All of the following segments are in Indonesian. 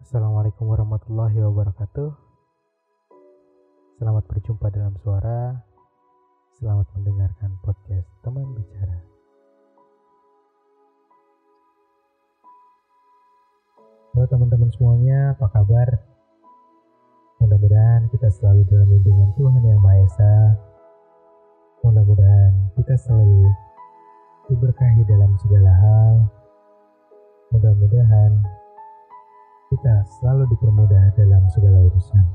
Assalamualaikum warahmatullahi wabarakatuh. Selamat berjumpa dalam suara. Selamat mendengarkan podcast teman bicara. Halo teman-teman semuanya, apa kabar? Mudah-mudahan kita selalu dalam lindungan Tuhan Yang Maha Esa. Mudah-mudahan kita selalu diberkahi dalam segala hal. Mudah-mudahan kita selalu dipermudah dalam segala urusan.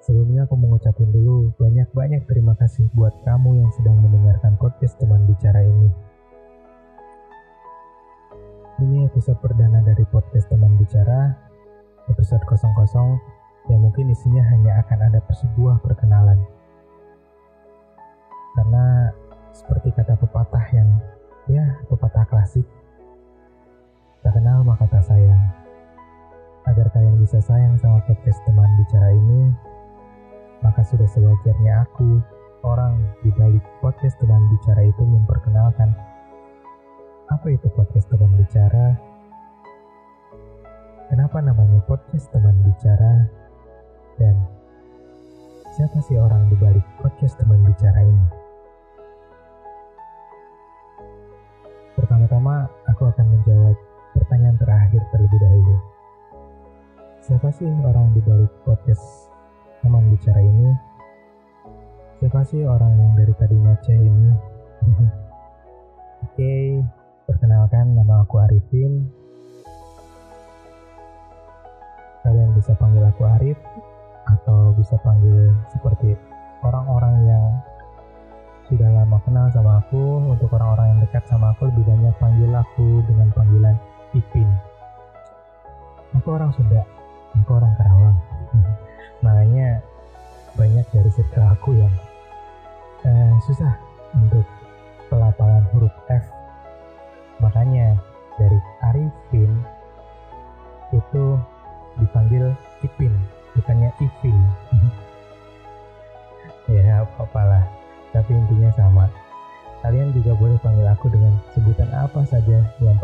Sebelumnya aku mengucapkan dulu banyak-banyak terima kasih buat kamu yang sedang mendengarkan podcast teman bicara ini. Ini episode perdana dari podcast teman bicara, episode 00 yang mungkin isinya hanya akan ada sebuah perkenalan. Karena seperti kata pepatah yang ya Bisa sayang sama podcast teman bicara ini, maka sudah sewajarnya aku, orang di balik podcast teman bicara itu memperkenalkan apa itu podcast teman bicara, kenapa namanya podcast teman bicara, dan siapa sih orang di balik podcast teman bicara ini. Pertama-tama, aku akan menjawab pertanyaan terakhir terlebih dahulu. Siapa sih orang di balik podcast teman bicara ini? Siapa sih orang yang dari tadi ngoceh ini? Oke, perkenalkan nama aku Arifin. Kalian bisa panggil aku Arif atau bisa panggil seperti orang-orang yang sudah lama kenal sama aku. Untuk orang-orang yang dekat sama aku lebih banyak panggil aku dengan panggilan Ipin. Aku orang Sunda, aku orang Karawang. Makanya banyak dari circle aku yang eh, susah untuk pelafalan huruf F. Makanya dari Arifin itu dipanggil Ipin, bukannya Ipin. ya apa-apalah, tapi intinya sama. Kalian juga boleh panggil aku dengan sebutan apa saja, yang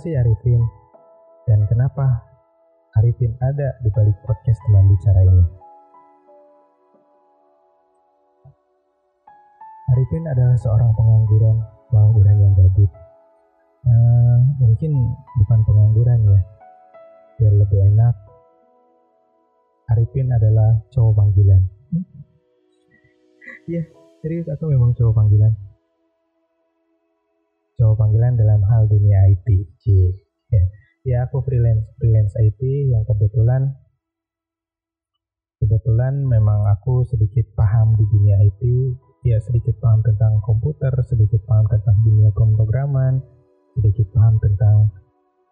sih Arifin? Dan kenapa Arifin ada di balik podcast teman bicara ini? Arifin adalah seorang pengangguran, pengangguran yang gabut. Eh, mungkin bukan pengangguran ya, biar lebih enak. Arifin adalah cowok panggilan. Iya, serius aku memang cowok panggilan panggilan dalam hal dunia IT. Ya. ya, aku freelance freelance IT yang kebetulan kebetulan memang aku sedikit paham di dunia IT. Ya, sedikit paham tentang komputer, sedikit paham tentang dunia pemrograman, sedikit paham tentang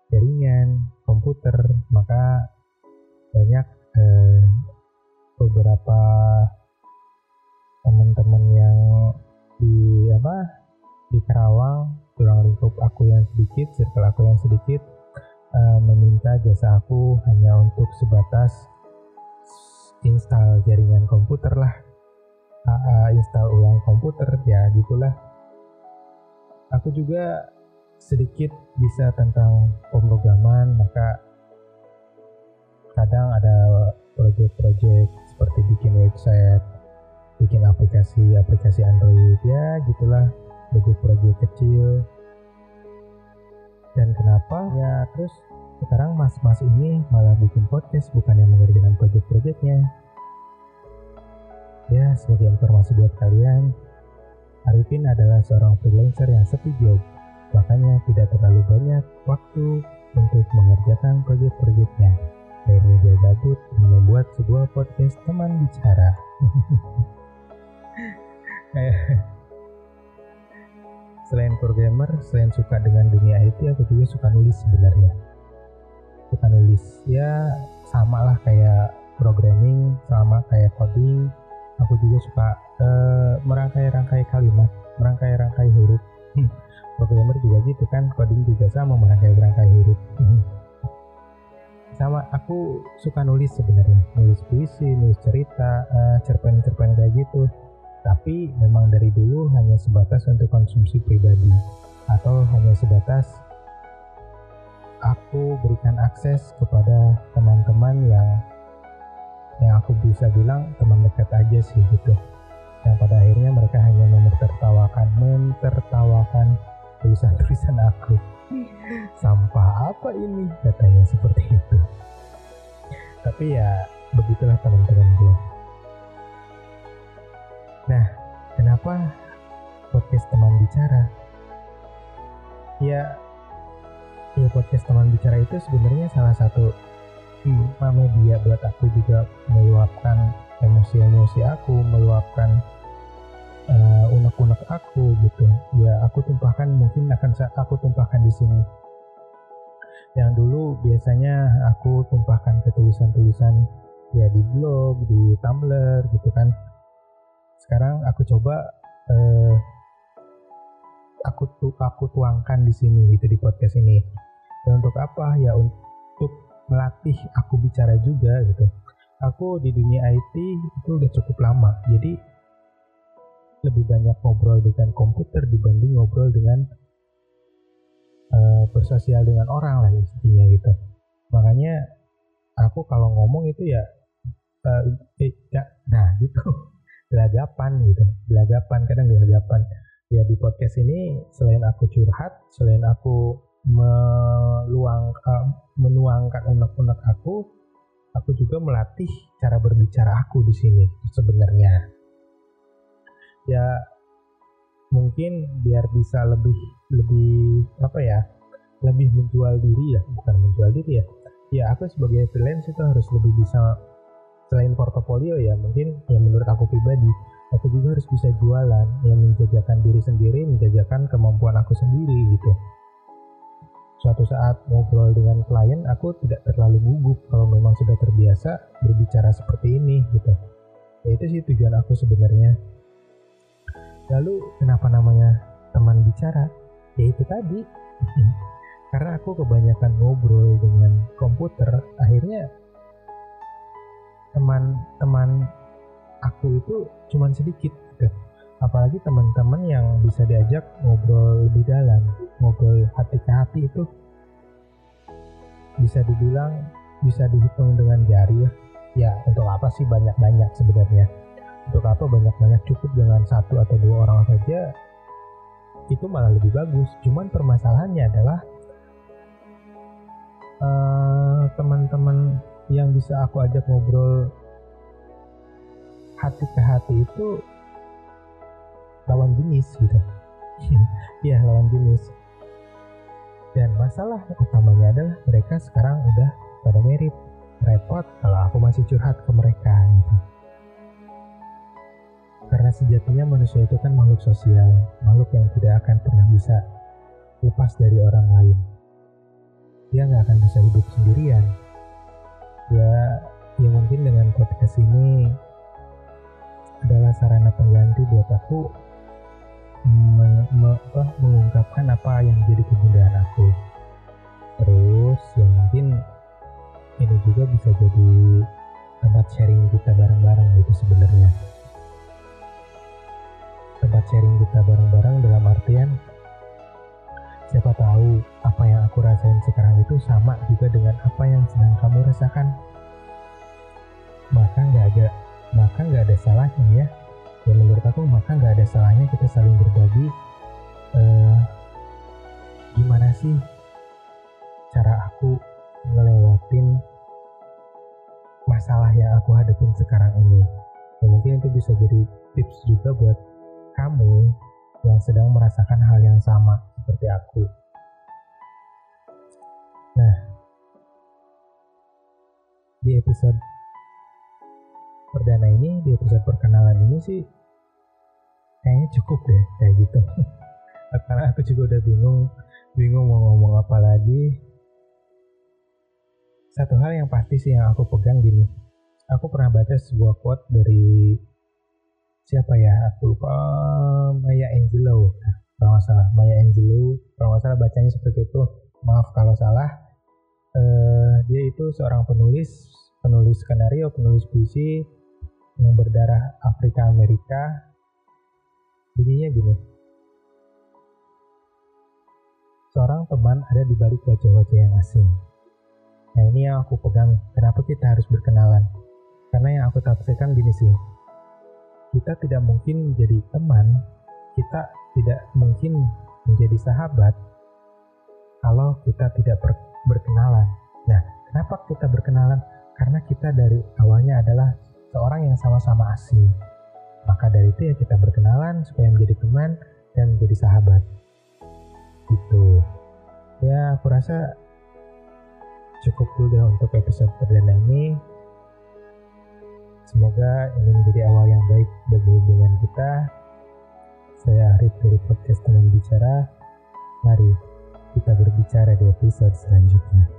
jaringan, komputer, maka banyak eh, beberapa teman-teman yang di apa di Karawang lingkup aku yang sedikit circle aku yang sedikit uh, meminta jasa aku hanya untuk sebatas install jaringan komputer lah. Uh, install ulang komputer ya gitulah. Aku juga sedikit bisa tentang pemrograman maka kadang ada project-project seperti bikin website bikin aplikasi-aplikasi Android ya gitulah. Project-project kecil dan kenapa? Ya terus sekarang mas-mas ini malah bikin podcast bukan yang mengerjakan project-projectnya. Ya sebagai informasi buat kalian Arifin adalah seorang freelancer yang sepi job. Makanya tidak terlalu banyak waktu untuk mengerjakan project-projectnya. Akhirnya dia gabut dan membuat sebuah podcast teman bicara selain programmer, selain suka dengan dunia IT, aku juga suka nulis sebenarnya. Suka nulis, ya sama lah kayak programming, sama kayak coding. Aku juga suka uh, merangkai-rangkai kalimat, merangkai-rangkai huruf. programmer juga gitu kan, coding juga sama merangkai-rangkai huruf. sama pertama aku suka nulis sebenarnya nulis puisi nulis cerita uh, cerpen-cerpen kayak gitu tapi memang dari dulu hanya sebatas untuk konsumsi pribadi. Atau hanya sebatas aku berikan akses kepada teman-teman yang yang aku bisa bilang teman dekat aja sih gitu. Yang pada akhirnya mereka hanya mempertawakan mentertawakan tulisan-tulisan aku. Sampah apa ini? Katanya seperti itu. Tapi ya begitulah teman-teman gue nah kenapa podcast teman bicara? Ya ya podcast teman bicara itu sebenarnya salah satu hmm, media buat aku juga meluapkan emosi-emosi aku meluapkan uh, unek-unek aku gitu. Ya aku tumpahkan mungkin akan aku tumpahkan di sini. Yang dulu biasanya aku tumpahkan ke tulisan-tulisan ya di blog di tumblr gitu kan sekarang aku coba uh, aku tu aku tuangkan di sini gitu di podcast ini. Dan untuk apa? Ya untuk melatih aku bicara juga gitu. Aku di dunia IT itu udah cukup lama jadi lebih banyak ngobrol dengan komputer dibanding ngobrol dengan uh, bersosial dengan orang lah intinya gitu. Makanya aku kalau ngomong itu ya uh, eh, ya, gelagapan gitu. Gelagapan kadang gelagapan ya di podcast ini selain aku curhat selain aku meluang uh, menuangkan unek-unek aku aku juga melatih cara berbicara aku di sini sebenarnya. Ya mungkin biar bisa lebih lebih apa ya lebih menjual diri ya bukan menjual diri ya. Ya aku sebagai freelance itu harus lebih bisa selain portofolio ya mungkin yang menurut aku pribadi aku juga harus bisa jualan yang menjajakan diri sendiri menjajakan kemampuan aku sendiri gitu suatu saat ngobrol dengan klien aku tidak terlalu gugup kalau memang sudah terbiasa berbicara seperti ini gitu ya itu sih tujuan aku sebenarnya Lalu kenapa namanya teman bicara? Ya itu tadi. Karena aku kebanyakan ngobrol dengan komputer, akhirnya teman-teman aku itu cuma sedikit gitu. Apalagi teman-teman yang bisa diajak ngobrol lebih dalam, ngobrol hati ke hati itu bisa dibilang bisa dihitung dengan jari ya. Ya untuk apa sih banyak-banyak sebenarnya? untuk apa banyak-banyak cukup dengan satu atau dua orang saja itu malah lebih bagus cuman permasalahannya adalah uh, teman-teman yang bisa aku ajak ngobrol hati ke hati itu lawan jenis gitu iya lawan jenis dan masalah utamanya adalah mereka sekarang udah pada merit repot kalau aku masih curhat ke mereka gitu karena sejatinya manusia itu kan makhluk sosial, makhluk yang tidak akan pernah bisa lepas dari orang lain. Dia nggak akan bisa hidup sendirian. Ya, ya mungkin dengan podcast ini adalah sarana pengganti buat aku me, me, apa, mengungkapkan apa yang menjadi kebudayaan aku. Terus yang mungkin ini juga bisa jadi tempat sharing kita bareng-bareng gitu sebenarnya tempat sharing kita bareng-bareng dalam artian siapa tahu apa yang aku rasain sekarang itu sama juga dengan apa yang sedang kamu rasakan. Maka nggak ada maka nggak ada salahnya ya. Ya menurut aku maka nggak ada salahnya kita saling berbagi uh, gimana sih cara aku ngelewatin masalah yang aku hadapin sekarang ini. Ya, mungkin itu bisa jadi tips juga buat kamu yang sedang merasakan hal yang sama seperti aku. Nah, di episode perdana ini, di episode perkenalan ini sih kayaknya cukup deh kayak gitu. Karena aku juga udah bingung, bingung mau ngomong apa lagi. Satu hal yang pasti sih yang aku pegang gini. Aku pernah baca sebuah quote dari siapa ya aku lupa Maya Angelou kalau nggak salah Maya Angelou kalau nggak salah bacanya seperti itu maaf kalau salah uh, dia itu seorang penulis, penulis skenario, penulis puisi yang berdarah Afrika Amerika. Bunyinya gini. Seorang teman ada di balik wajah-wajah yang asing. Nah ini yang aku pegang, kenapa kita harus berkenalan? Karena yang aku tafsirkan gini sih, kita tidak mungkin menjadi teman, kita tidak mungkin menjadi sahabat kalau kita tidak ber berkenalan. Nah, kenapa kita berkenalan? Karena kita dari awalnya adalah seorang yang sama-sama asing. Maka dari itu ya kita berkenalan supaya menjadi teman dan menjadi sahabat gitu ya aku rasa cukup dulu untuk episode perdana ini semoga ini menjadi awal yang baik bagi hubungan kita saya Arif dari podcast teman bicara. Mari kita berbicara di episode selanjutnya